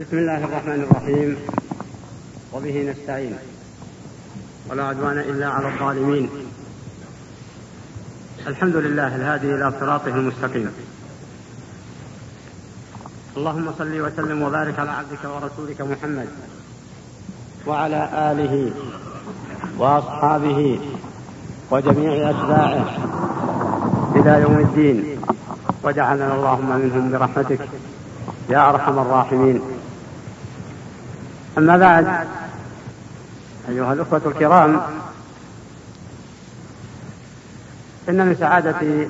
بسم الله الرحمن الرحيم. وبه نستعين. ولا عدوان إلا على الظالمين. الحمد لله الهادي إلى صراطه المستقيم. اللهم صل وسلم وبارك على عبدك ورسولك محمد وعلى آله وأصحابه وجميع أتباعه إلى يوم الدين. وجعلنا اللهم منهم برحمتك يا أرحم الراحمين. أما بعد أيها الأخوة الكرام إن من سعادة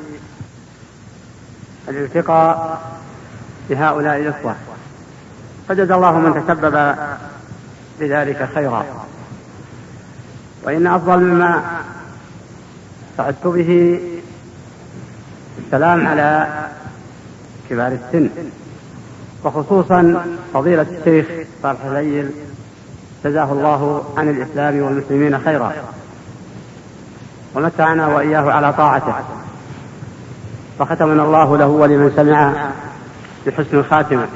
الالتقاء بهؤلاء الإخوة. فجزى الله من تسبب بذلك خيرا. وإن أفضل مما سعدت به السلام على كبار السن وخصوصا فضيلة الشيخ صالح الليل جزاه الله عن الإسلام والمسلمين خيرا. ومتعنا وإياه على طاعته. فختمنا الله له ولمن سمع بحسن الخاتمة.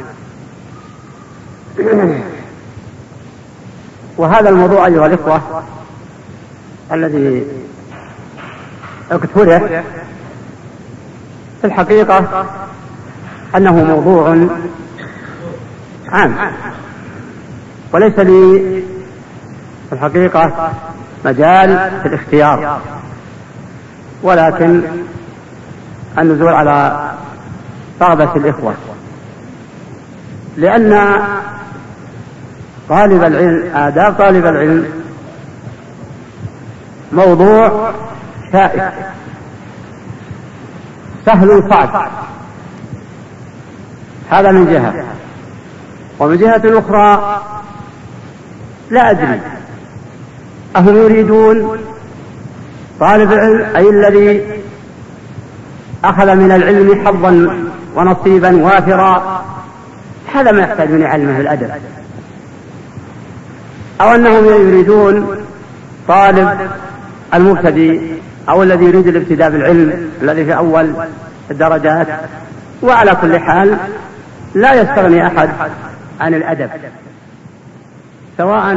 وهذا الموضوع أيها الإخوة الذي اقترح في الحقيقة أنه موضوع عام. وليس لي في الحقيقة مجال في الاختيار. ولكن النزول على رغبة الإخوة. لأن طالب العلم آداب طالب العلم موضوع شائك. سهل صعب هذا من جهة. ومن جهة أخرى لا أدري. أهم يريدون؟ طالب العلم أي الذي أخذ من العلم حظا ونصيبا وافرا؟ هذا ما يحتاج من علمه الأدب. أو أنهم يريدون طالب المبتدئ أو الذي يريد الابتداء بالعلم الذي في أول الدرجات. وعلى كل حال لا يستغني أحد عن الأدب. سواء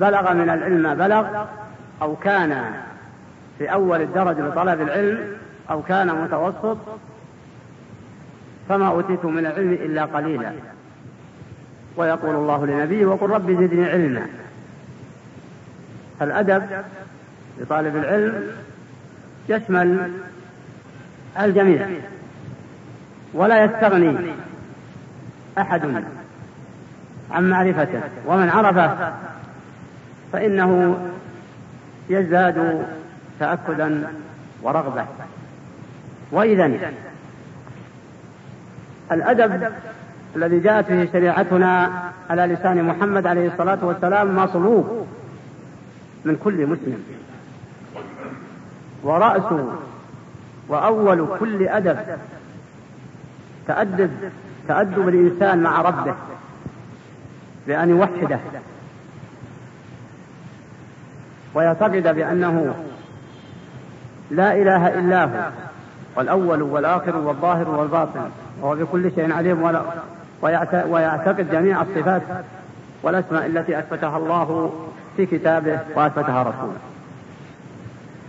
بلغ من العلم ما بلغ أو كان في أول الدرجة لطلب العلم أو كان متوسط فما أوتيت من العلم إلا قليلا. ويقول الله لنبيه وقل رب زدني علما. الأدب لطالب العلم يشمل الجميع. ولا يستغني أحد عن معرفته ومن عرفه فإنه يزداد تأكدا ورغبة. وإذا الأدب الذي جاءت به شريعتنا على لسان محمد عليه الصلاة والسلام مطلوب من كل مسلم. ورأس وأول كل أدب تأدب تأدب الإنسان مع ربه. بأن يوحده. ويعتقد بأنه لا إله إلا هو والأول والآخر والظاهر والباطن وهو بكل شيء عليم ويعتقد جميع الصفات والأسماء التي أثبتها الله في كتابه وأثبتها رسوله.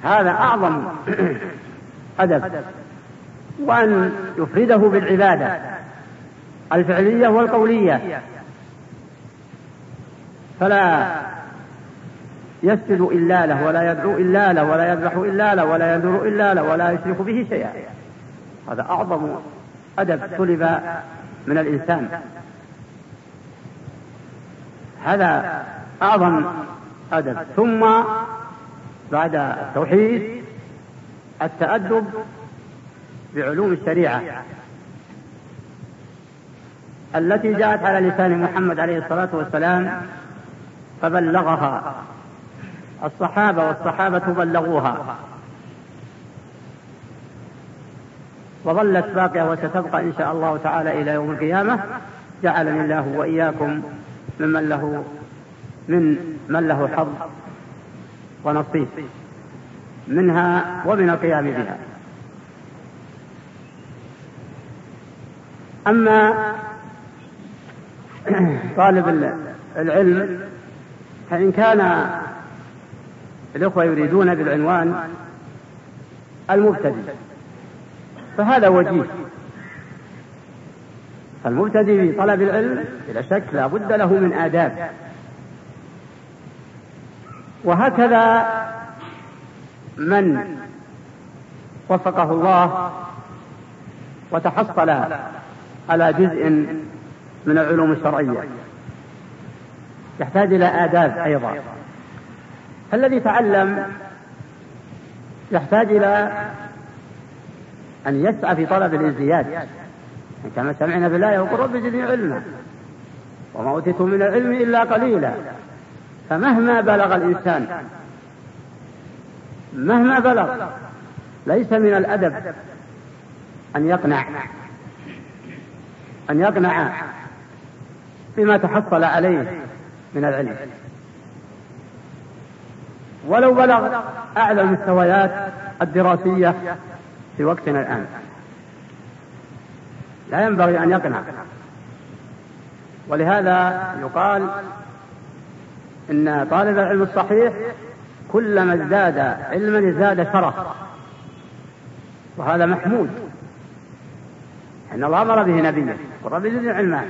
هذا أعظم أدب. وأن يفرده بالعبادة الفعلية والقولية. فلا يسجد إلا له ولا يدعو إلا له ولا يذبح إلا له ولا ينذر إلا له ولا يشرك به شيئا. هذا أعظم أدب طلب من الإنسان. هذا أعظم أدب. ثم بعد التوحيد التأدب بعلوم الشريعة التي جاءت على لسان محمد عليه الصلاة والسلام فبلغها. الصحابة والصحابة بلغوها. وظلت باقية وستبقى إن شاء الله تعالى إلى يوم القيامة. جعلني الله وإياكم ممن له من من له حظ ونصيب منها ومن القيام بها. أما طالب العلم فإن كان الإخوة يريدون بالعنوان المبتدئ فهذا وجيه. فالمبتدئ في طلب العلم بلا شك لا بد له من آداب. وهكذا من وفقه الله وتحصل على جزء من العلوم الشرعية. يحتاج إلى آداب أيضا. الذي تعلم يحتاج إلى أن يسعى في طلب الازدياد. كما سمعنا بالله يقول رب زدني علما وما أوتيتم من العلم إلا قليلا. فمهما بلغ الإنسان مهما بلغ ليس من الأدب أن يقنع أن يقنع بما تحصل عليه. من العلم. ولو بلغ أعلى المستويات الدراسية في وقتنا الآن. لا ينبغي أن يقنع. ولهذا يقال إن طالب العلم الصحيح كلما ازداد علما ازداد شرف. وهذا محمود. أن الله أمر به نبيه. ورب زدني علما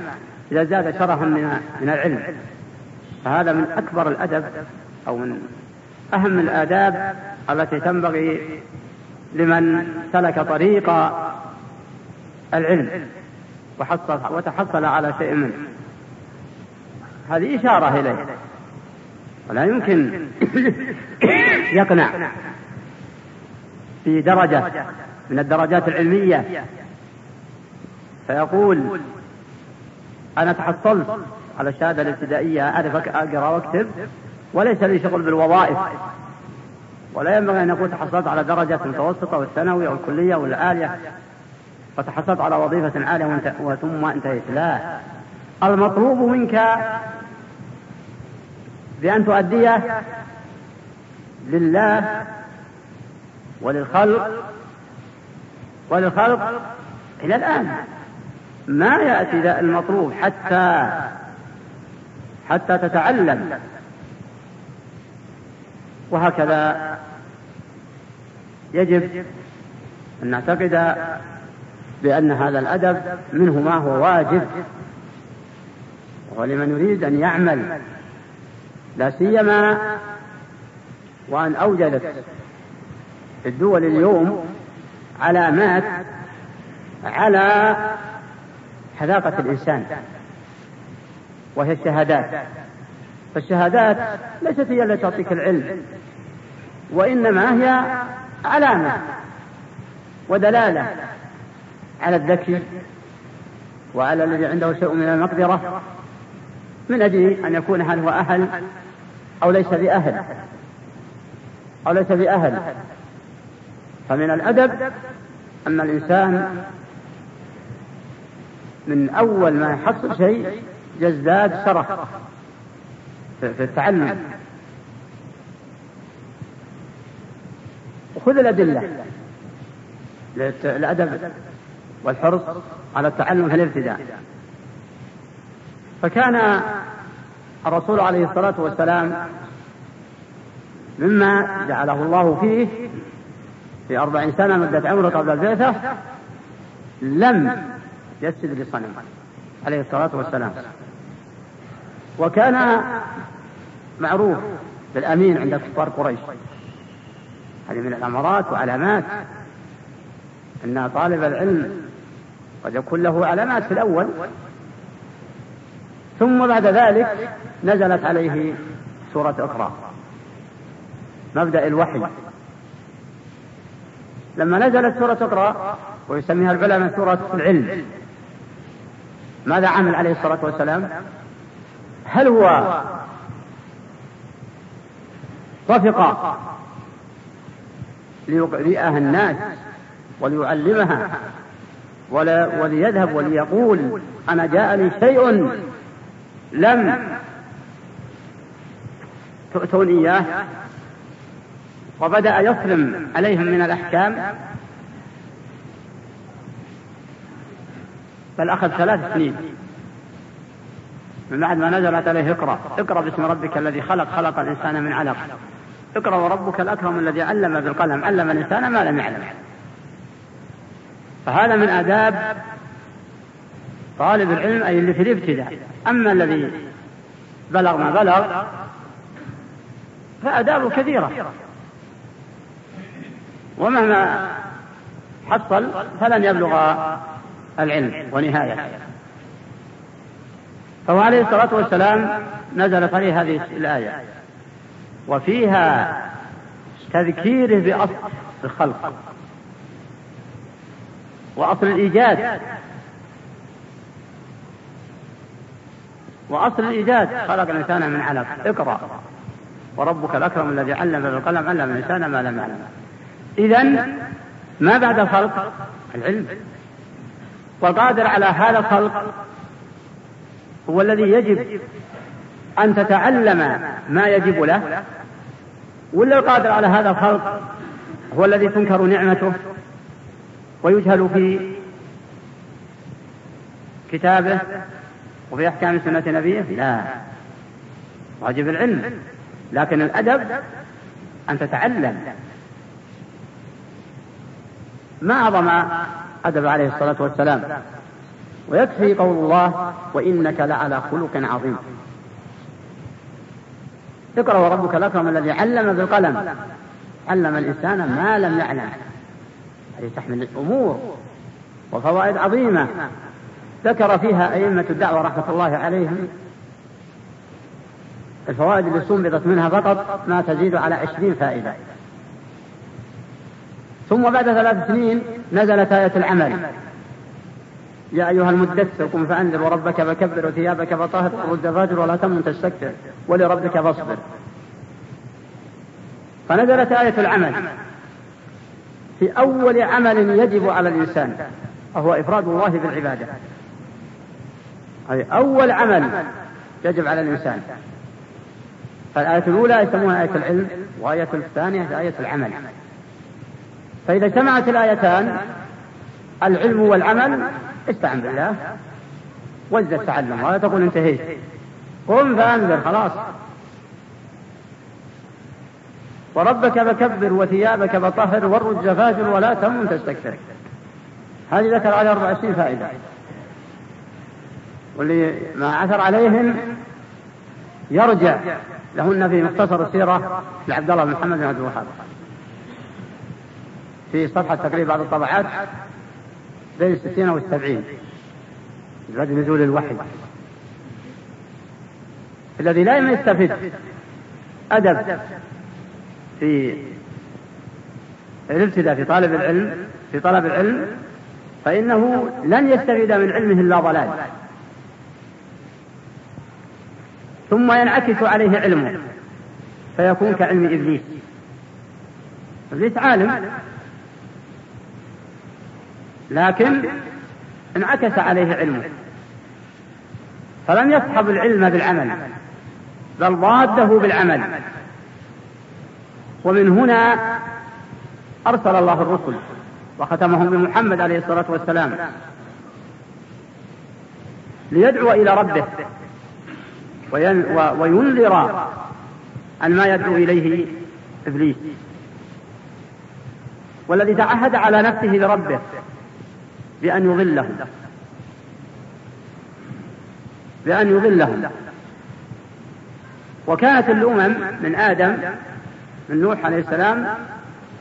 إذا زاد شرفا من العلم. فهذا من أكبر الأدب أو من أهم الآداب التي تنبغي لمن سلك طريق العلم وحصل وتحصل على شيء منه. هذه إشارة إليه. ولا يمكن يقنع في درجة من الدرجات العلمية فيقول أنا تحصلت على الشهادة الابتدائية أعرف أقرأ وأكتب وليس لي شغل بالوظائف. ولا ينبغي أن يكون تحصلت على درجة متوسطة والثانوي أو الكلية والعالية فتحصلت على وظيفة عالية ثم انتهيت. لا. المطلوب منك بأن تؤديه لله وللخلق وللخلق إلى الآن. ما يأتي المطلوب حتى حتى تتعلم. وهكذا يجب أن نعتقد بأن هذا الأدب منه ما هو واجب. ولمن يريد أن يعمل. لا سيما وأن أوجدت الدول اليوم علامات على حذاقة الإنسان. وهي الشهادات. فالشهادات ليست هي التي تعطيك العلم وإنما هي علامة ودلالة على الذكي وعلى الذي عنده شيء من المقدرة من أجل أن يكون هل هو أهل أو ليس بأهل أو ليس بأهل. فمن الأدب أن الإنسان من أول ما يحصل شيء يزداد شرف في التعلم. وخذ الأدلة. الأدب والحرص على التعلم في الابتداء. فكان الرسول عليه الصلاة والسلام مما جعله الله فيه في أربعين سنة مدة عمره قبل البعثة لم يسجد لصنم عليه الصلاة والسلام. وكان معروف بالأمين عند كفار قريش. هذه من الأمارات وعلامات أن طالب العلم قد يكون له علامات في الأول ثم بعد ذلك نزلت عليه سورة أخرى. مبدأ الوحي. لما نزلت سورة أخرى ويسميها العلماء سورة العلم ماذا عمل عليه الصلاة والسلام؟ هل هو وفق ليقرئها الناس وليعلمها ولا وليذهب وليقول أنا جاءني شيء لم تؤتون إياه؟ وبدأ يصرم عليهم من الأحكام. بل أخذ ثلاث سنين. من بعد ما نزلت عليه اقرأ. اقرأ باسم ربك الذي خلق خلق الإنسان من علق. اقرأ وربك الأكرم الذي علم بالقلم. علم الإنسان ما لم يعلم. فهذا من آداب طالب العلم أي اللي في الابتداء. أما الذي بلغ ما بلغ فآدابه كثيرة. ومهما حصل فلن يبلغ العلم ونهاية فهو عليه الصلاة والسلام نزلت عليه هذه الآية. وفيها تذكيره بأصل الخلق وأصل الإيجاد. وأصل الإيجاد. خلق الإنسان من علق. اقرأ. وربك الأكرم الذي علم بالقلم علم الإنسان ما لم يعلم. إذا ما بعد الخلق؟ العلم. والقادر على هذا الخلق هو الذي يجب أن تتعلم ما يجب له؟ ولا القادر على هذا الخلق هو الذي تنكر نعمته ويجهل في كتابه وفي أحكام سنة نبيه؟ لا. واجب العلم. لكن الأدب أن تتعلم ما أعظم أدب عليه الصلاة والسلام؟ ويكفي قول الله وإنك لعلى خلق عظيم. اقرأ وربك الأكرم الذي علم بالقلم. علم الإنسان ما لم يعلم. هذه تحمل الأمور وفوائد عظيمة. ذكر فيها أئمة الدعوة رحمة الله عليهم. الفوائد اللي استنبطت منها فقط ما تزيد على عشرين فائدة. ثم بعد ثلاث سنين نزلت آية العمل. يا أيها المدثر قم فأنذر وربك فكبر وثيابك فطهر ورد فاجر ولا تمن تستكثر ولربك فاصبر. فنزلت آية العمل. في أول عمل يجب على الإنسان وهو إفراد الله بالعبادة. هذه أول عمل يجب على الإنسان. فالآية الأولى يسمونها آية العلم وآية الثانية آية العمل. فإذا اجتمعت الآيتان العلم والعمل استعن بالله. وازدد تعلم ولا تقول انتهيت. قم فأنذر خلاص. وربك فكبر وثيابك فطهر والرج فاجر ولا تمن تستكثر. هذه ذكر على 24 فائدة. واللي ما عثر عليهن يرجع لهن في مختصر السيرة لعبد الله بن محمد بن عبد الوهاب. في صفحة تقريبا بعض الطبعات بين الستين والسبعين بعد نزول الوحي. الذي لا يستفد أدب في الابتداء في طالب العلم في طلب العلم فإنه لن يستفيد من علمه إلا ضلال. ثم ينعكس عليه علمه فيكون كعلم إبليس. إبليس عالم. لكن انعكس عليه علمه. فلم يصحب العلم بالعمل بل ضاده بالعمل. ومن هنا أرسل الله الرسل وختمهم بمحمد عليه الصلاة والسلام ليدعو إلى ربه وينذر عن ما يدعو إليه إبليس. والذي تعهد على نفسه لربه بأن يضلهم. بأن يضلهم. وكانت الأمم من آدم من نوح عليه السلام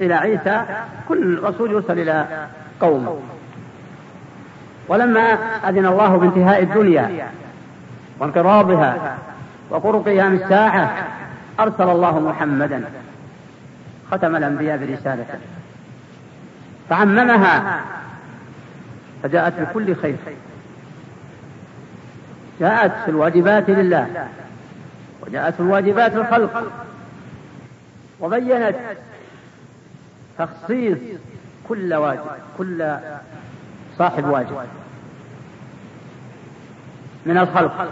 إلى عيسى كل رسول يرسل إلى قوم ولما أذن الله بانتهاء الدنيا وانقراضها وقرب قيام الساعة أرسل الله محمدا ختم الأنبياء برسالته. فعممها فجاءت بكل خير. جاءت في الواجبات لله وجاءت في الواجبات الخلق وبينت تخصيص كل واجب كل صاحب واجب من الخلق.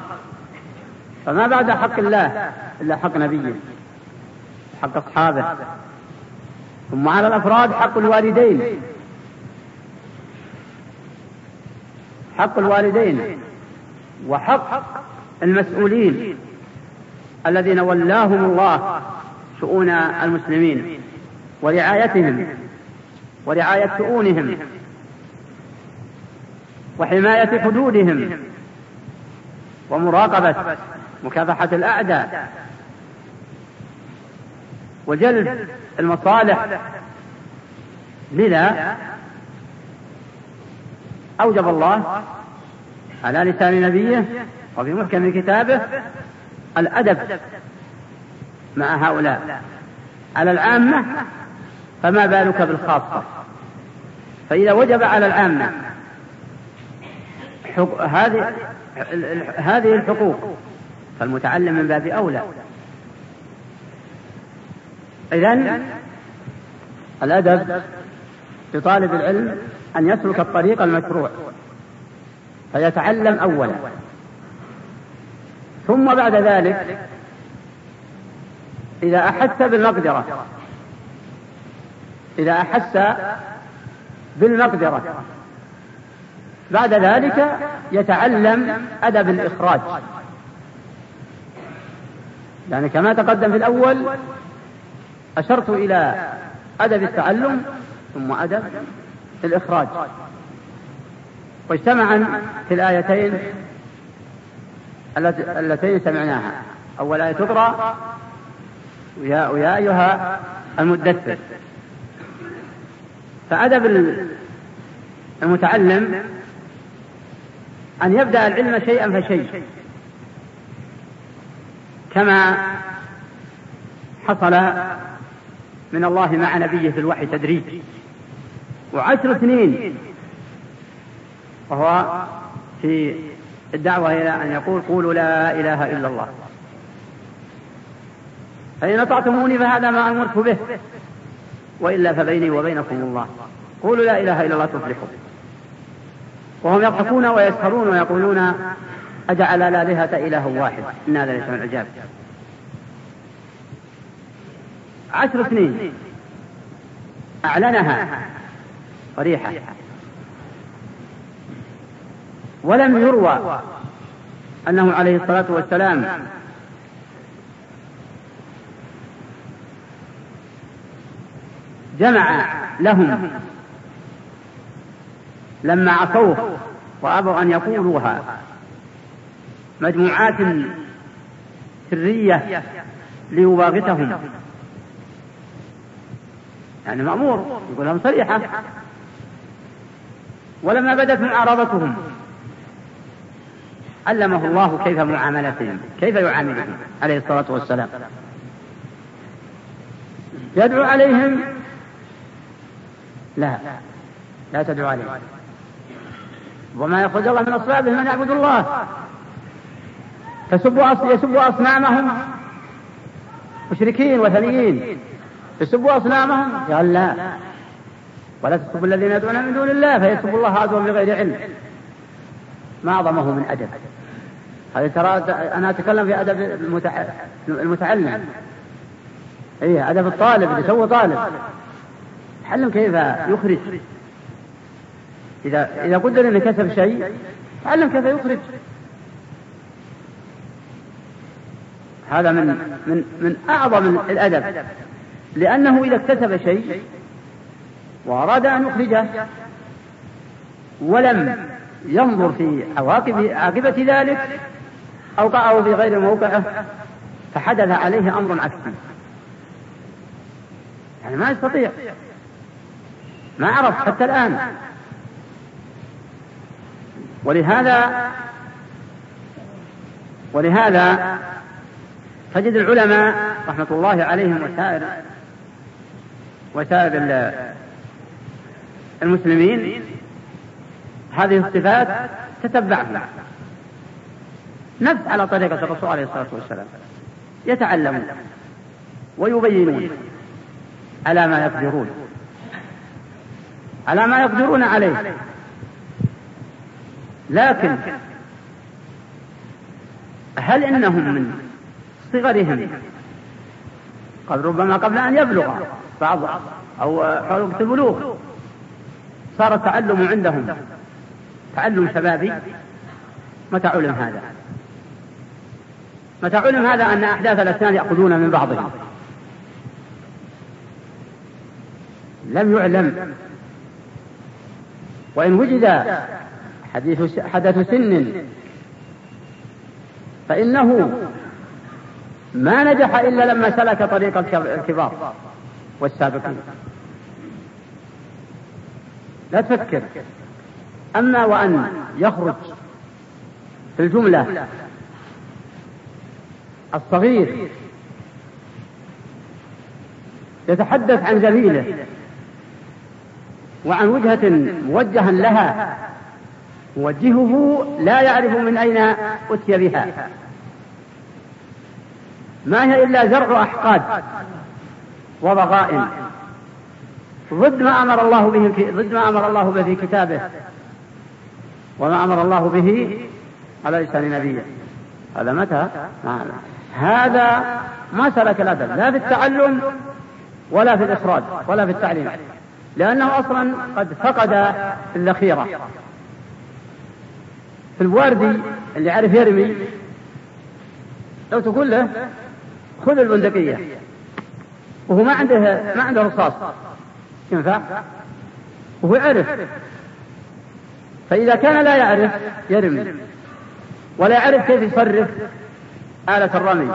فما بعد حق الله إلا حق نبيه حق أصحابه ثم على الأفراد حق الوالدين. حق الوالدين وحق المسؤولين الذين ولاهم الله شؤون المسلمين ورعايتهم ورعاية شؤونهم وحماية حدودهم ومراقبة مكافحة الأعداء وجلب المصالح لذا أوجب الله على لسان نبيه وفي محكم كتابه الأدب مع هؤلاء. على العامة فما بالك بالخاصة؟ فإذا وجب على العامة هذه هذه الحقوق فالمتعلم من باب أولى. إذا الأدب لطالب العلم أن يسلك الطريق المشروع فيتعلم أولا. ثم بعد ذلك إذا أحس بالمقدرة إذا أحس بالمقدرة بعد ذلك يتعلم أدب الإخراج. يعني كما تقدم في الأول أشرت إلى أدب التعلم ثم أدب الإخراج. واجتمعا في الآيتين اللتين سمعناها؟ أول آية تقرأ ويا, ويا أيها المدثر. فأدب المتعلم أن يبدأ العلم شيئا فشيء كما حصل من الله مع نبيه في الوحي تدريج. وعشر سنين. وهو في الدعوة إلى أن يقول قولوا لا إله إلا الله. فإن أطعتموني فهذا ما أمرت به. وإلا فبيني وبينكم الله. قولوا لا إله إلا الله تفلحوا وهم يضحكون ويسخرون ويقولون أجعل الآلهة إله واحد. إن هذا ليس من العجاب عشر سنين. أعلنها. صريحة. ولم يروى أنه عليه الصلاة والسلام جمع لهم لما عصوه وأبوا أن يقولوها. مجموعات سرية ليباغتهم. يعني مأمور يقول لهم صريحة. ولما بدت معارضتهم علمه الله كيف معاملتهم كيف يعاملهم عليه الصلاة والسلام. يدعو عليهم؟ لا لا تدعو عليهم. وما يخرج الله من أصلابهم من يعبد الله. فسبوا يسبوا أصنامهم. مشركين وثنيين. يسبوا أصنامهم؟ قال لا ولا تسبوا الذين يدعون من دون الله فيسبوا الله عدوا بغير علم. ما أعظمه من أدب. هذه ترى أنا أتكلم في أدب المتعلم. إيه أدب الطالب اللي سوى طالب. تعلم كيف يخرج. إذا إذا قدر أنه كسب شيء تعلم كيف يخرج. هذا من من من أعظم الأدب. لأنه إذا اكتسب شيء وأراد أن يخرجه ولم ينظر في عواقب عاقبة ذلك أوقعه في غير موقعه فحدث عليه أمر عكسي. يعني ما يستطيع. ما عرف حتى الآن. ولهذا ولهذا تجد العلماء رحمة الله عليهم وسائر وسائر المسلمين هذه الصفات تتبعها نفس على طريقة الرسول عليه الصلاة والسلام. يتعلمون ويبينون على ما يقدرون. على ما يقدرون عليه. لكن هل إنهم من صغرهم؟ قد ربما قبل أن يبلغ بعض أو حول وقت البلوغ. صار التعلم عندهم. تعلم شبابي. متى علم هذا. متى علم هذا أن أحداث الأسنان يأخذون من بعضهم. لم يعلم. وإن وجد حديث حدث سن فإنه ما نجح إلا لما سلك طريق الكبار والسابقين. لا تفكر. أما وأن يخرج في الجملة الصغير يتحدث عن زميله وعن وجهة موجها لها موجهه لا يعرف من أين أتي بها. ما هي إلا زرع أحقاد وضغائن ضد ما أمر الله به ضد ما أمر الله به في كتابه. وما أمر الله به على لسان نبيه. هذا متى؟ هذا ما سلك الأدب. لا في التعلم ولا في الإخراج ولا في التعليم. لأنه أصلا قد فقد الذخيرة في الواردي اللي عارف يرمي لو تقول له خذ البندقية وهو ما عنده ما عنده رصاص. ينفع؟ وهو يعرف. فإذا كان لا يعرف يرمي. ولا يعرف كيف يصرف آلة الرمي.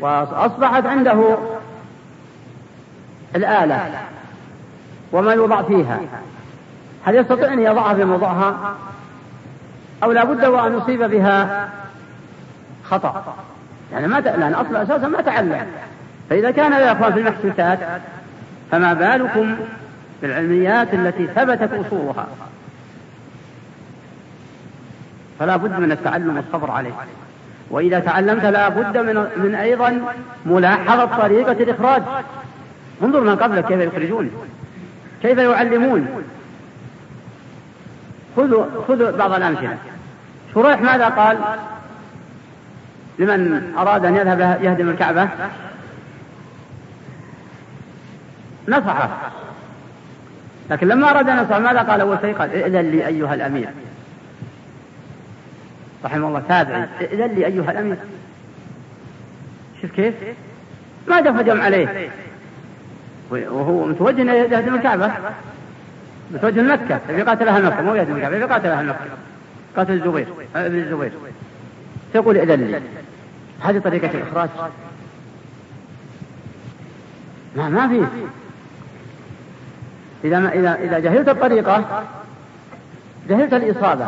وأصبحت عنده الآلة وما يوضع فيها. هل يستطيع أن يضعها في موضعها؟ أو لا بد وأن يصيب بها خطأ. يعني ما. لأن أصل أساسا ما تعلم. فإذا كان يا أخوان في المحسوسات فما بالكم بالعلميات التي ثبتت أصولها؟ فلا بد من التعلم والصبر عليه. وإذا تعلمت لا بد من, من أيضا ملاحظة طريقة الإخراج. انظر من قبلك كيف يخرجون. كيف يعلمون. خذوا خذوا بعض الأمثلة. شريح ماذا قال لمن أراد أن يذهب يهدم الكعبة؟ نصحه. لكن لما أراد أن ينصح ماذا قال أول شيء؟ قال ائذن لي أيها الأمير. رحمه الله تابعي. ائذن لي أيها الأمير. شوف كيف؟ ما دفجم عليه. وهو متوجه إلى يهدم الكعبة متوجه لمكة يقاتل أهل مكة. مو يهدم الكعبة يقاتل أهل مكة. قاتل الزبير ابن الزبير. تقول إذن لي. هذه طريقة الإخراج. ما ما في. إذا ما إذا إذا جهلت الطريقة جهلت الإصابة.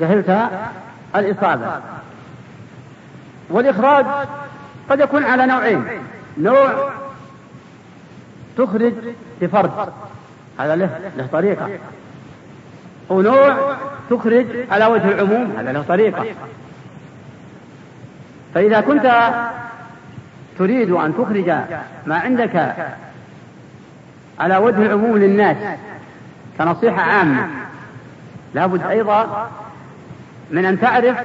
جهلت الإصابة. والإخراج قد يكون على نوعين. نوع تخرج لفرد هذا له له طريقة. ونوع تخرج على وجه العموم. هذا له طريقة. فإذا كنت تريد أن تخرج ما عندك على وجه العموم للناس كنصيحة عامة. لابد أيضا من أن تعرف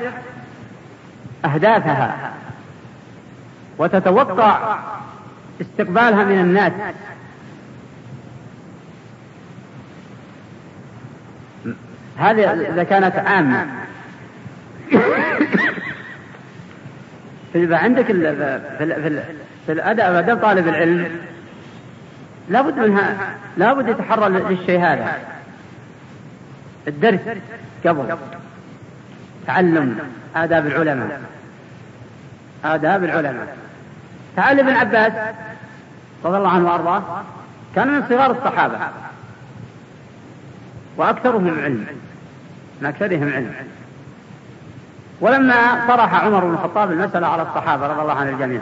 أهدافها وتتوقع استقبالها من الناس. هذه إذا كانت عامة. فإذا عندك في في في الأدب أدب طالب العلم لابد منها لابد يتحرى للشيء هذا. الدرس قبل تعلم آداب العلماء. آداب العلماء. تعال ابن عباس رضي الله عنه وأرضاه كان من صغار الصحابة. وأكثرهم علم من أكثرهم علم. ولما طرح عمر بن الخطاب المسألة على الصحابة رضي الله عن الجميع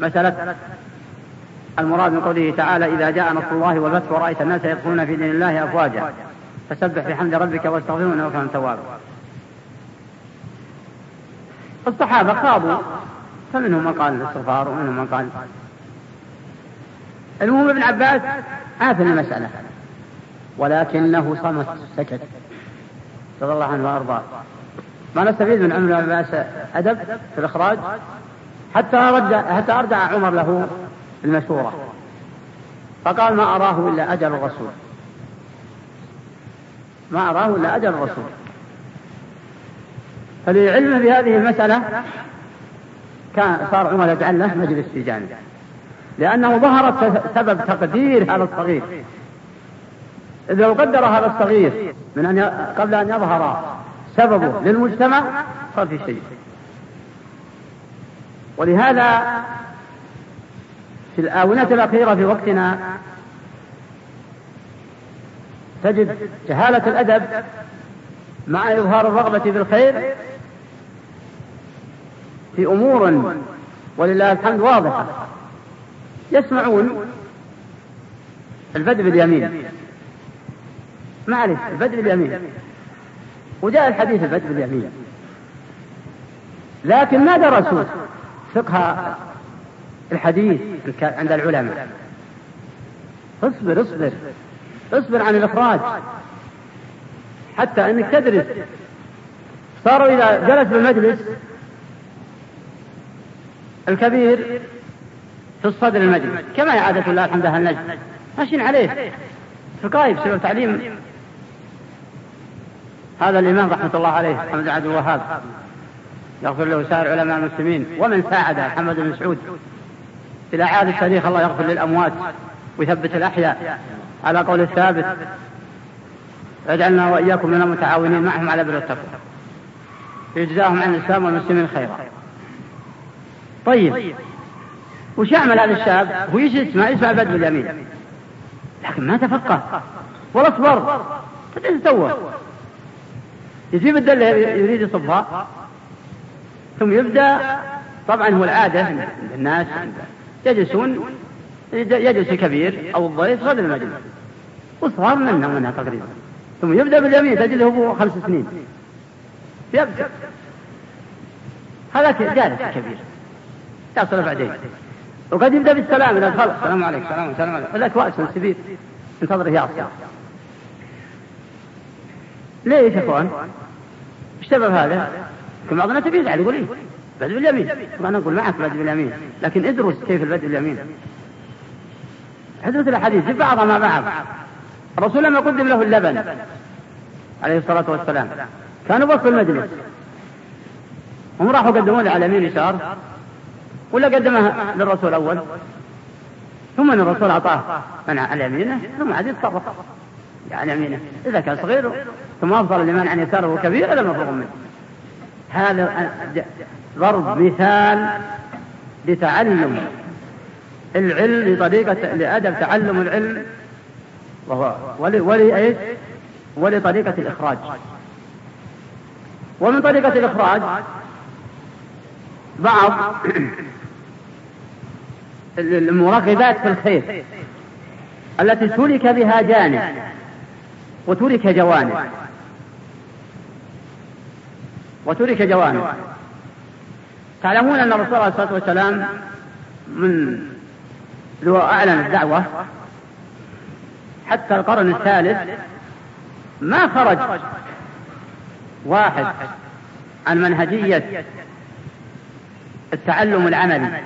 مسألة المراد من قوله تعالى إذا جاء نصر الله والفتح ورأيت الناس يدخلون في دين الله أفواجا. فسبح بحمد ربك واستغفره إنه كان توابا. الصحابة خاضوا فمنهم من قال الاستغفار ومنهم من قال. المهم ابن عباس عاف المسألة. ولكنه صمت سكت. رضي الله عنه وأرضاه. ما نستفيد من عمر بن عباس أدب في الإخراج؟ حتى رد حتى أرجع عمر له. المشورة. فقال ما أراه إلا أجل الرسول. ما أراه إلا أجل الرسول. فلعلمه بهذه المسألة كان صار عمر يجعل له مجلس في جانب. لأنه ظهر سبب تقدير هذا الصغير. إذا لو قدر هذا الصغير من أن قبل أن يظهر سببه للمجتمع صار في شيء. ولهذا في الآونة الأخيرة في وقتنا. تجد جهالة الأدب مع إظهار الرغبة في الخير في أمور ولله الحمد واضحة. يسمعون البدء باليمين. معلش البدء باليمين. وجاء الحديث البدء باليمين. لكن ما درسوا فقه الحديث عند العلماء. اصبر اصبر. اصبر عن الإخراج. حتى أنك تدرس. صاروا إذا جلس بالمجلس الكبير في الصدر المجلس. كما عادة الله الحمد لله النجم. ماشيين عليه. في القايب سبب تعليم هذا الإمام رحمة الله عليه محمد عبد الوهاب. يغفر له سائر علماء المسلمين. ومن ساعد محمد بن مسعود. إلى عاد التاريخ الله يغفر للأموات ويثبت الأحياء. على قول الثابت واجعلنا وإياكم من المتعاونين معهم على بر التقوى. يجزاهم عن الإسلام والمسلمين خيرا. طيب وش يعمل هذا الشاب؟ هو يجلس يسمع يسمع بدء اليمين لكن ما تفقه. ولا اصبر. إيش سوى؟ يجيب الدلة يريد يصبها. ثم يبدأ. طبعا هو العادة الناس يجلسون يجلس الكبير أو الضيف غدا المجلس. وصغار منها منها تقريبا. ثم يبدأ باليمين تجده هو خمس سنين. يبدأ هذا جالس كبير يصل بعدين. وقد يبدأ بالسلام إذا دخل السلام عليكم السلام السلام عليكم. هذاك وأس سبيل. انتظره يعصي ليش يا إخوان؟ إيش سبب هذا؟ كل بعض الناس يزعل يقول إيه؟ بدء باليمين طبعا نقول معك بدء باليمين لكن ادرس كيف البدء باليمين ادرس الأحاديث جيب بعضها مع بعض. الرسول لما قدم له اللبن عليه الصلاة والسلام كانوا وقف المجلس. هم راحوا قدموا له على يمين يسار ولا قدمها للرسول أول ثم أن الرسول أعطاه من على يمينه ثم عاد يتصرف على يمينه. إذا كان صغير ثم أفضل لمن عن يساره كبير هذا مفروغ منه. هذا ضرب مثال لتعلم العلم لطريقة لأدب تعلم العلم وهو ولي, إيش؟ ولطريقة الإخراج. ومن طريقة الإخراج بعض المراقبات في الخير التي ترك بها جانب وترك جوانب. وترك جوانب. تعلمون أن الرسول عليه الصلاة والسلام من ذو أعلن الدعوة حتى القرن الثالث ما خرج واحد عن منهجية التعلم العملي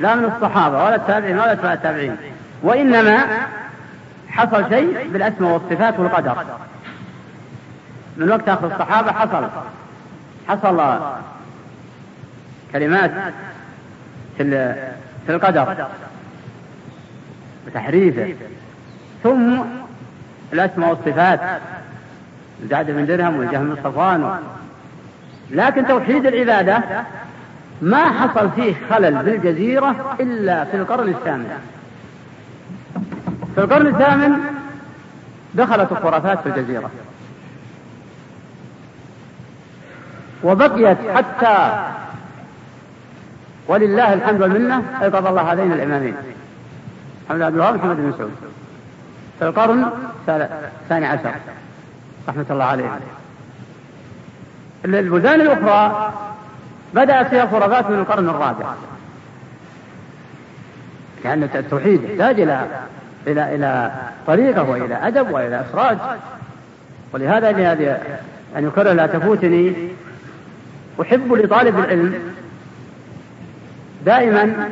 لا من الصحابة ولا التابعين ولا أتباع التابعين وإنما حصل شيء بالأسماء والصفات والقدر. من وقت آخر الصحابة حصل حصل كلمات في في القدر بتحريفه ثم الأسماء والصفات زاد بن درهم والجهم بن صفوان لكن توحيد العبادة ما حصل فيه خلل بالجزيرة إلا في القرن الثامن. في القرن الثامن دخلت الخرافات في الجزيرة. وبقيت حتى ولله الحمد والمنة أيقظ الله هذين الإمامين. محمد عبد الوهاب محمد بن مسعود. في القرن الثاني عشر. رحمة الله عليه. البلدان الأخرى بدأت فيها الخرافات من القرن الرابع. لأن التوحيد يحتاج إلى إلى إلى طريقة وإلى أدب وإلى إخراج. ولهذا أن يكرر لا تفوتني أحب لطالب العلم دائما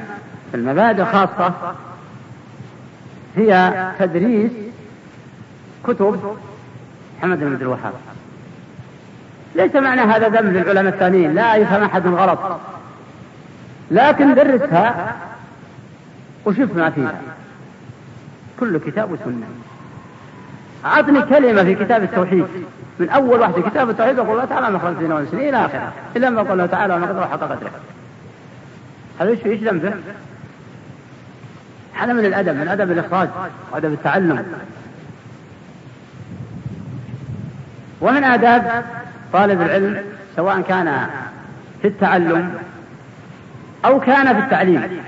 المبادئ خاصة هي تدريس كتب محمد بن عبد الوهاب. ليس معنى هذا ذنب للعلماء الثانيين لا يفهم أحد غلط. لكن درسها وشوف ما فيها. كل كتاب وسنة أعطني كلمة في كتاب التوحيد. من أول واحد في كتاب التوحيد يقول الله تعالى خلق الجن والإنس إلى آخره. إلا ما قال الله تعالى وما قدر حق قدره. هذا إيش إيش ذنبه؟ هذا من الأدب من أدب الإخراج وأدب التعلم. ومن آداب طالب العلم سواء كان في التعلم أو كان في التعليم.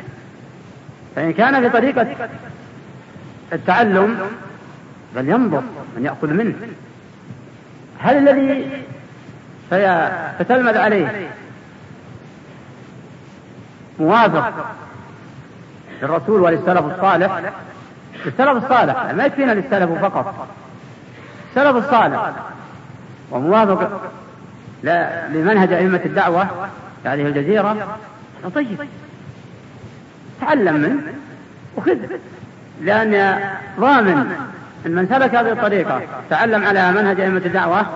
فإن كان في طريقة التعلم بل ينظر من يأخذ منه. هل الذي ستلمذ عليه موافق للرسول وللسلف الصالح. السلف الصالح ما يكفينا للسلف فقط. السلف الصالح. وموافق لمنهج أئمة الدعوة في هذه الجزيرة. طيب. تعلم منه وخذ. لأن ضامن أن من سلك هذه الطريقة تعلم على منهج أئمة الدعوة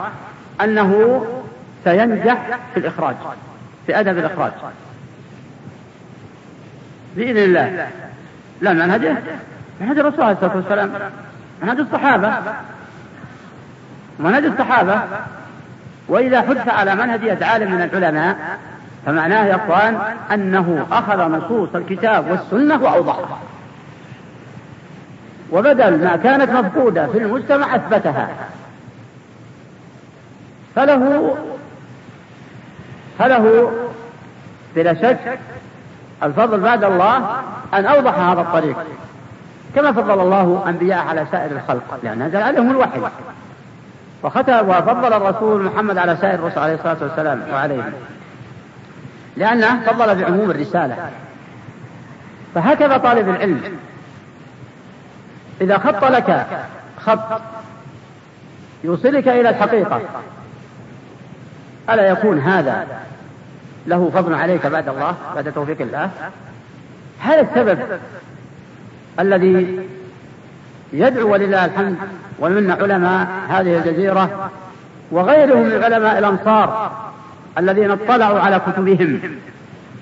أنه سينجح في الإخراج في أدب الإخراج. بإذن الله. لا منهجه منهج الرسول عليه الصلاة والسلام. منهج الصحابة. منهج الصحابة. وإذا حدث على منهج عالم من العلماء فمعناه يا إخوان أنه أخذ نصوص الكتاب والسنة واوضحها وبدل ما كانت مفقودة في المجتمع أثبتها. فله فله بلا شك الفضل بعد الله أن أوضح هذا الطريق. كما فضل الله أنبياء على سائر الخلق لأن نزل عليهم الوحي. وختم وفضل الرسول محمد على سائر الرسل عليه الصلاة والسلام وعليهم. لأنه فضل بعموم الرسالة. فهكذا طالب العلم إذا خط لك خط يوصلك إلى الحقيقة. ألا يكون هذا له فضل عليك بعد الله بعد توفيق الله. هذا السبب الذي يدعو ولله الحمد ومن علماء هذه الجزيرة وغيرهم من علماء الأمصار الذين اطلعوا على كتبهم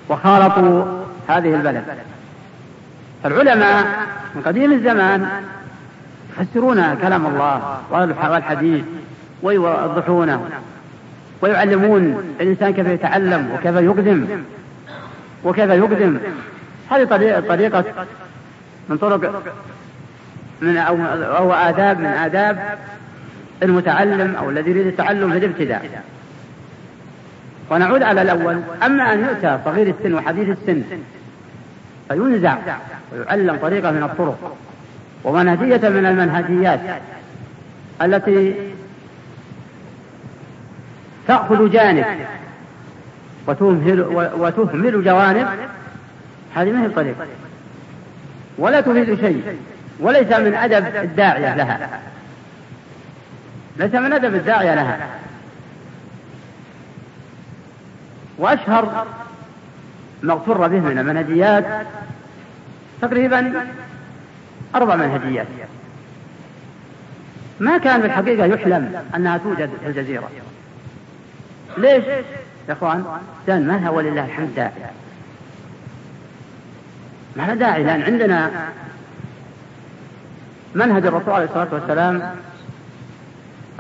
وخالطوا هذه البلد. العلماء من قديم الزمان يفسرون كلام الله والحديث ويوضحونه. ويعلمون الإنسان كيف يتعلم وكيف يقدم وكيف يقدم. هذه طريقة من طرق من أو, أو آداب من آداب المتعلم أو الذي يريد التعلم في الابتداء. ونعود على الأول. أما أن يؤتى صغير السن وحديث السن فينزع ويعلم طريقة من الطرق ومنهجية من المنهجيات التي تأخذ جانب وتهمل, وتهمل جوانب. هذه ما هي الطريقة ولا تفيد شيء. وليس من أدب الداعية لها. ليس من أدب الداعية لها. وأشهر ما اغتر به من المنهجيات تقريبا أربع منهجيات. ما كان في الحقيقة يحلم أنها توجد في الجزيرة. ليش؟ يا إخوان لأن ما لها ولله الحمد داعي. ما لها داعي؟ لأن عندنا منهج الرسول عليه الصلاة والسلام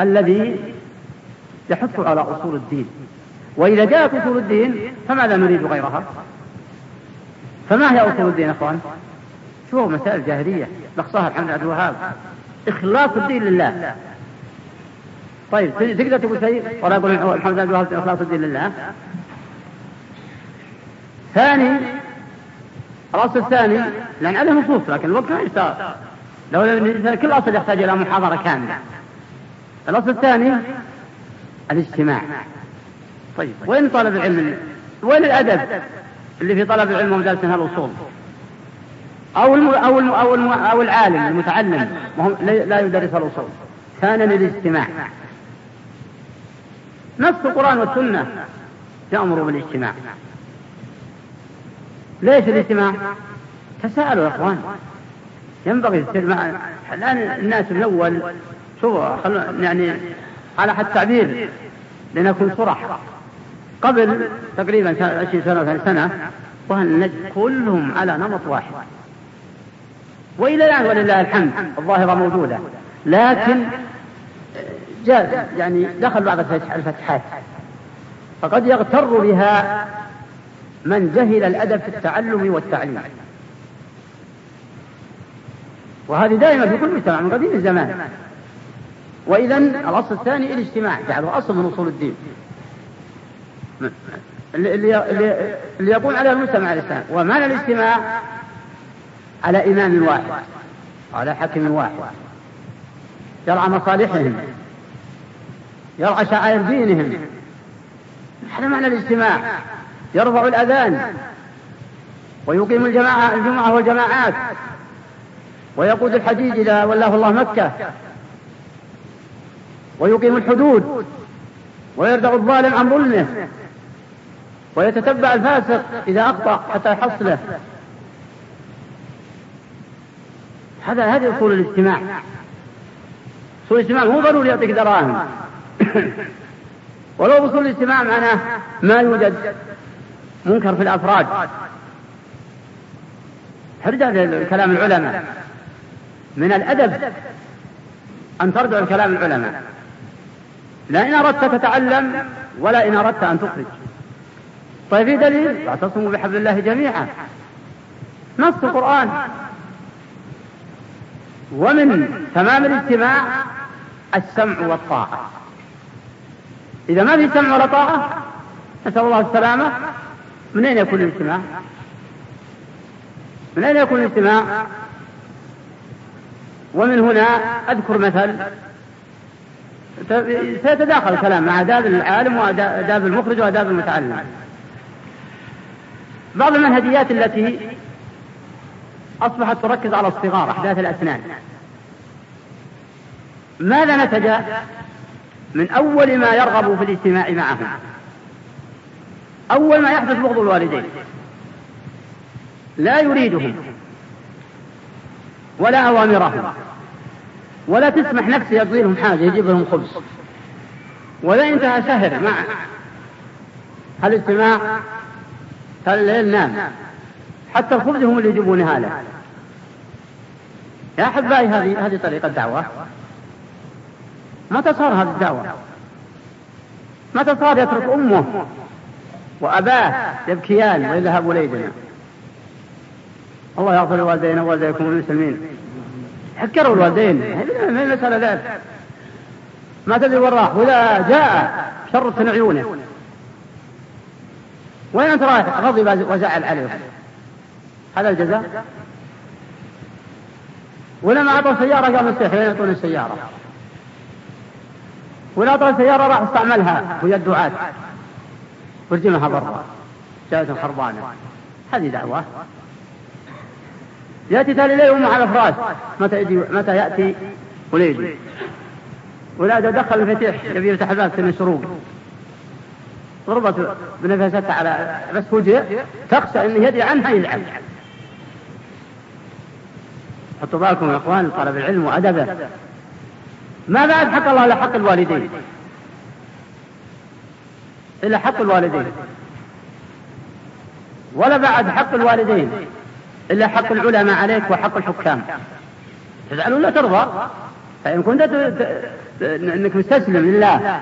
الذي يحث على أصول الدين. وإذا جاءت أصول الدين فماذا نريد غيرها؟ فما هي أصول الدين يا أخوان؟ شوفوا مسائل جاهلية نقصها الحمد عبد الوهاب. إخلاص الدين لله. طيب تقدر تقول شيء؟ ولا يقول الحمد عبد الوهاب إخلاص الدين لله. ثاني الأصل الثاني لأن عليه نصوص لكن الوقت ما يستغرق لو كل أصل يحتاج إلى محاضرة كاملة. الأصل الثاني الاجتماع. طيب وين طالب العلم؟ وين الأدب؟ اللي في طلب العلم ومدارسنا الأصول أو الم... أو الم... أو, الم... أو العالم المتعلم لا يدرس الأصول كان للاجتماع نص القرآن والسنة تأمر بالاجتماع. ليش الاجتماع؟ تساءلوا يا إخوان. ينبغي الآن الناس من اول شو يعني على حد التعبير لنكون صرح. قبل تقريبا 20 سنة 30 سنة وهل كلهم على نمط واحد. وإلى الآن ولله الحمد الظاهرة موجودة. لكن جاء يعني دخل بعض الفتحات. فقد يغتر بها من جهل الأدب في التعلم والتعليم. وهذه دائما في كل مجتمع من قديم الزمان. وإذا الأصل الثاني الاجتماع جعله أصل من أصول الدين. اللي يقول على المجتمع الإسلامي ومعنى الاجتماع على إمام واحد على حكم واحد يرعى مصالحهم. يرعى شعائر دينهم. هذا معنى الاجتماع. يرفع الأذان. ويقيم الجماعة الجمعة والجماعات. ويقود الحجيج إذا ولاه الله مكة. ويقيم الحدود. ويردع الظالم عن ظلمه. ويتتبع الفاسق إذا أخطأ حتى يحصله. هذا هذه أصول الاجتماع. أصول الاجتماع مو ضروري يعطيك دراهم. ولو أصول الاجتماع معناه ما يوجد منكر في الأفراد. ترجع لكلام العلماء؟ من الأدب أن ترجع لكلام العلماء. لا إن أردت تتعلم ولا إن أردت أن تخرج. طيب في دليل؟ واعتصموا بحبل الله جميعا. نص القرآن. ومن تمام الاجتماع السمع والطاعة. إذا ما في سمع ولا طاعة نسأل الله السلامة من أين يكون الاجتماع؟ من أين يكون الاجتماع؟ ومن هنا أذكر مثل سيتداخل الكلام مع آداب العالم وآداب المخرج وآداب المتعلم بعض المنهجيات التي أصبحت تركز على الصغار أحداث الأسنان ماذا نتج من أول ما يرغب في الاجتماع معهم. أول ما يحدث بغض الوالدين. لا يريدهم. ولا أوامرهم. ولا تسمح نفسه يقضي لهم حاجة يجيب لهم خبز. ولا انتهى شهر مع الاجتماع الليل؟ نام حتى الخبز هم اللي يجيبونها له يا أحبائي هذه هذه طريقة دعوة. متى صار هذه الدعوة؟ متى صار يترك أمه وأباه يبكيان ويذهب إلينا الله يغفر لوالدينا ووالديكم المسلمين حكروا الوالدين. ما المسألة ذلك ما تدري وين راح. وإذا جاء شرت عيونه. وين أنت رايح؟ غضب وزعل عليه. هذا الجزاء؟ ولما أعطوا سيارة قام السيح وين يعطون السيارة. ولا أعطوا السيارة راح استعملها. ويا الدعاة. ورجمها برا. جاءت خربانة هذه دعوة. يأتي تالي الليل ومع الأفراش متى يجي متى يأتي؟ وليدي ولا دخل المفاتيح. يبي يفتح الباب سن شروق ضربت بنفستها على بس فوجئ تخشى إن يدي عنها يلعب. حطوا بالكم يا إخوان طلب العلم وأدبه. ما بعد حق الله الا حق الوالدين؟ إلا حق الوالدين. ولا بعد حق الوالدين. إلا حق العلماء عليك وحق الحكام. تزعل ولا ترضى؟ فإن كنت إنك مستسلم لله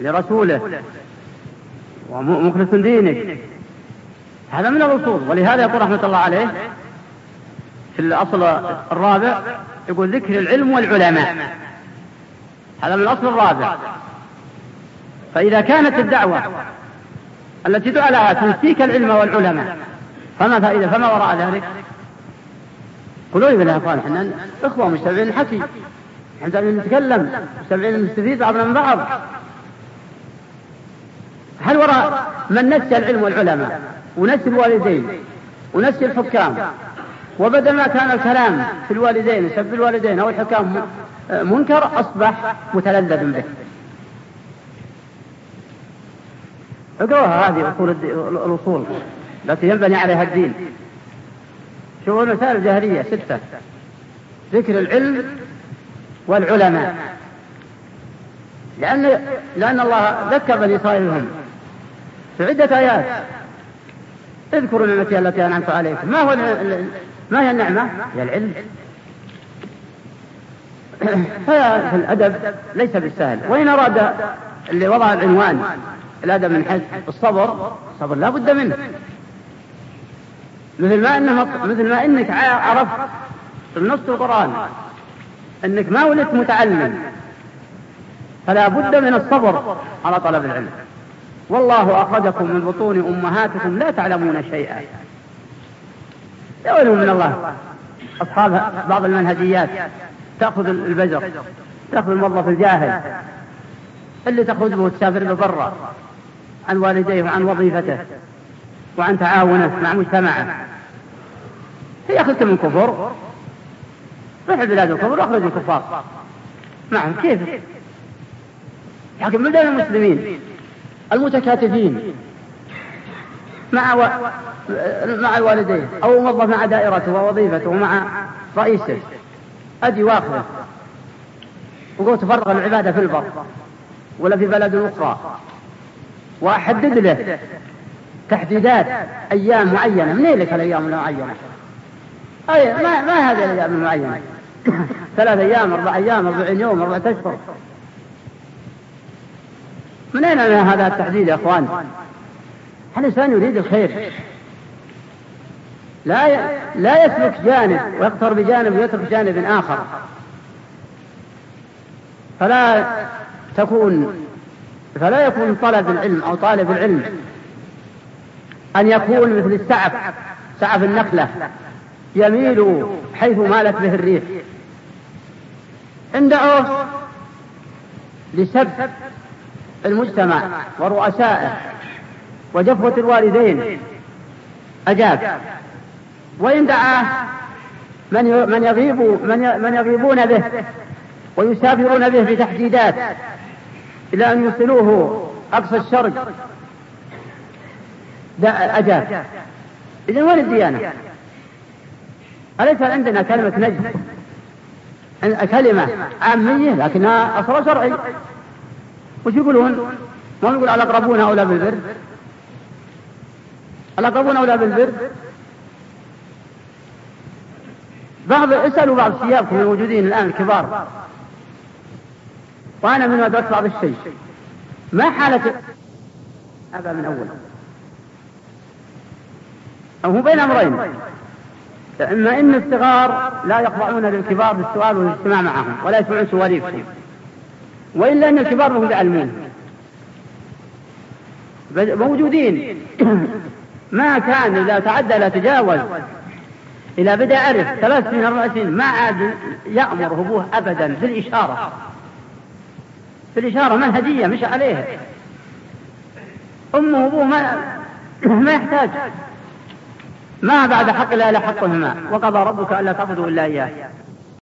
ولرسوله ومخلص دينك. هذا من الأصول. ولهذا يقول رحمة الله عليه في الأصل الرابع يقول ذكر العلم والعلماء. هذا من الأصل الرابع. فإذا كانت الدعوة التي دعا لها تنسيك العلم والعلماء فما فائدة؟ فما وراء ذلك؟ قولوا لي يا اخوان إحنا إخوة مجتمعين الحكي إحنا نتكلم. مجتمعين نستفيد بعضنا من بعض. هل وراء من نسي العلم والعلماء؟ ونسي الوالدين. ونسي الحكام. وبدل ما كان الكلام في الوالدين سب الوالدين أو الحكام منكر أصبح متلذذ به. اقرأها هذه أصول الأصول التي ينبني عليها الدين. شوفوا المسائل الجاهليه ستة. ذكر العلم والعلماء. لأن لأن الله ذكر بني إسرائيل في عدة آيات. اذكروا نعمتي التي أنعمت عليكم. ما هو ما هي النعمة؟ هي العلم. ففي الأدب ليس بالسهل. وإن أراد اللي وضع العنوان الأدب من حيث الصبر الصبر لا بد منه. مثل ما انه مثل ما إنك عرفت النص القرآن إنك ما ولدت متعلم فلا بد من الصبر على طلب العلم. والله أخرجكم من بطون أمهاتكم لا تعلمون شيئا. يا ويلهم من الله. أصحاب بعض المنهجيات تأخذ البزر تأخذ الموظف الجاهل اللي تخرج به تسافر له برا عن والديه وعن وظيفته وعن تعاونه مع مجتمعه. هي أخذت من كفر روح بلاد الكفر وأخرج الكفار. نعم كيف؟ لكن بلدان المسلمين؟ المتكاتفين. مع و... مع الوالدين أو موظف مع دائرته ووظيفته ومع رئيسه. أدي واخذه وقول تفرغ العبادة في البر ولا في بلد أخرى. وأحدد له تحديدات أيام معينة. منين لك الأيام المعينة؟ أي ما ما هذه الأيام المعينة؟ ثلاث أيام أربع أيام أربعين يوم أربعة أشهر. من أين هذا التحديد يا أخوان؟ الإنسان يريد الخير؟ لا لا يسلك جانب ويقتر بجانب ويترك جانب آخر. فلا تكون فلا يكون طلب العلم أو طالب العلم أن يكون مثل السعف سعف النخلة يميل حيث مالت به الريح. دعوه لسب المجتمع ورؤسائه وجفوة الوالدين. أجاب. وإن دعاه من من يغيب من من يغيبون به ويسافرون به في تحديدات إلى أن يوصلوه أقصى الشرق. أجاب. إذا وين الديانة؟ أليس عندنا كلمة نجد كلمة عامية لكنها أصل شرعي. وش يقولون؟ ما يقول الأقربون أولى بالبر؟ الأقربون أولى بالبر؟ بعض اسألوا بعض شيابكم الموجودين الآن الكبار. وأنا من أدركت بعض الشيء. ما حالة هذا من أول؟ أو هو بين أمرين. إما إن الصغار لا يخضعون للكبار بالسؤال والاجتماع معهم ولا يسمعون سواليفهم. وإلا أن الكبار هم يعلمون. موجودين. ما كان إذا تعدى لا تجاوز. إلى بدأ عرف ثلاث سنين أربع سنين ما عاد يأمر أبوه أبدا في الإشارة. في الإشارة منهجية مش عليها أمه وأبوه ما ما يحتاج. ما بعد حق إلا حقهما. وقضى ربك ألا تعبدوا إلا إياه.